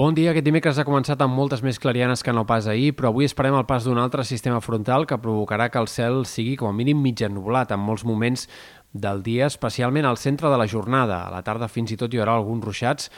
Bon dia. Aquest dimecres ha començat amb moltes més clarianes que no pas ahir, però avui esperem el pas d'un altre sistema frontal que provocarà que el cel sigui com a mínim mig ennublat en molts moments del dia, especialment al centre de la jornada. A la tarda fins i tot hi haurà alguns ruixats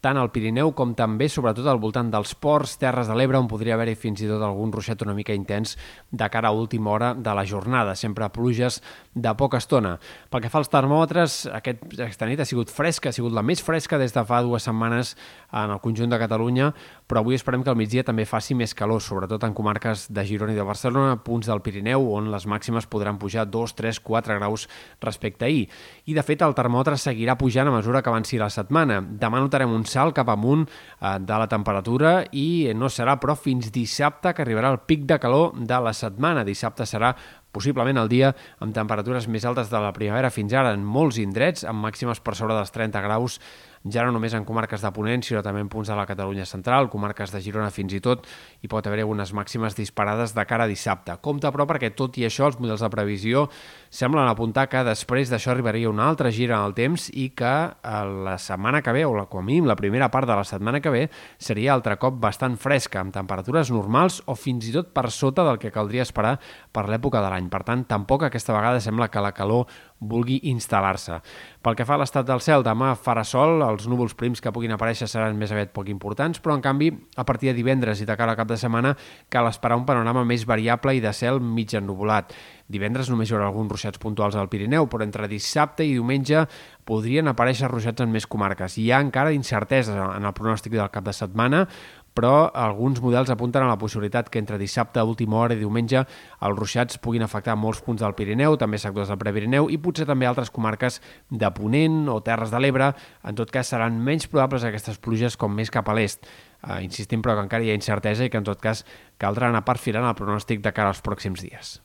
tant al Pirineu com també, sobretot, al voltant dels ports, Terres de l'Ebre, on podria haver-hi fins i tot algun ruixat una mica intens de cara a última hora de la jornada, sempre pluges de poca estona. Pel que fa als termòmetres, aquest, aquesta nit ha sigut fresca, ha sigut la més fresca des de fa dues setmanes en el conjunt de Catalunya, però avui esperem que al migdia també faci més calor, sobretot en comarques de Girona i de Barcelona, punts del Pirineu, on les màximes podran pujar 2, 3, 4 graus respecte a ahir. I, de fet, el termòmetre seguirà pujant a mesura que avanci la setmana. Demà notarem un salt cap amunt eh, de la temperatura i no serà, però, fins dissabte que arribarà el pic de calor de la setmana. Dissabte serà possiblement el dia amb temperatures més altes de la primavera fins ara en molts indrets, amb màximes per sobre dels 30 graus ja no només en comarques de Ponent, sinó també en punts de la Catalunya central, comarques de Girona fins i tot, hi pot haver algunes màximes disparades de cara a dissabte. Compte, però, perquè tot i això, els models de previsió semblen apuntar que després d'això arribaria una altra gira en el temps i que eh, la setmana que ve, o la, com a mínim la primera part de la setmana que ve, seria altre cop bastant fresca, amb temperatures normals o fins i tot per sota del que caldria esperar per l'època de l'any. Per tant, tampoc aquesta vegada sembla que la calor vulgui instal·lar-se. Pel que fa a l'estat del cel, demà farà sol, els núvols prims que puguin aparèixer seran més aviat poc importants, però en canvi, a partir de divendres i de cara al cap de setmana, cal esperar un panorama més variable i de cel mig ennuvolat. Divendres només hi haurà alguns ruixats puntuals al Pirineu, però entre dissabte i diumenge podrien aparèixer ruixats en més comarques. Hi ha encara incertesa en el pronòstic del cap de setmana, però alguns models apunten a la possibilitat que entre dissabte, última hora i diumenge els ruixats puguin afectar molts punts del Pirineu, també sectors del Prepirineu i potser també altres comarques de Ponent o Terres de l'Ebre. En tot cas, seran menys probables aquestes pluges com més cap a l'est. Uh, insistim, però que encara hi ha incertesa i que en tot cas caldrà anar perfilant el pronòstic de cara als pròxims dies.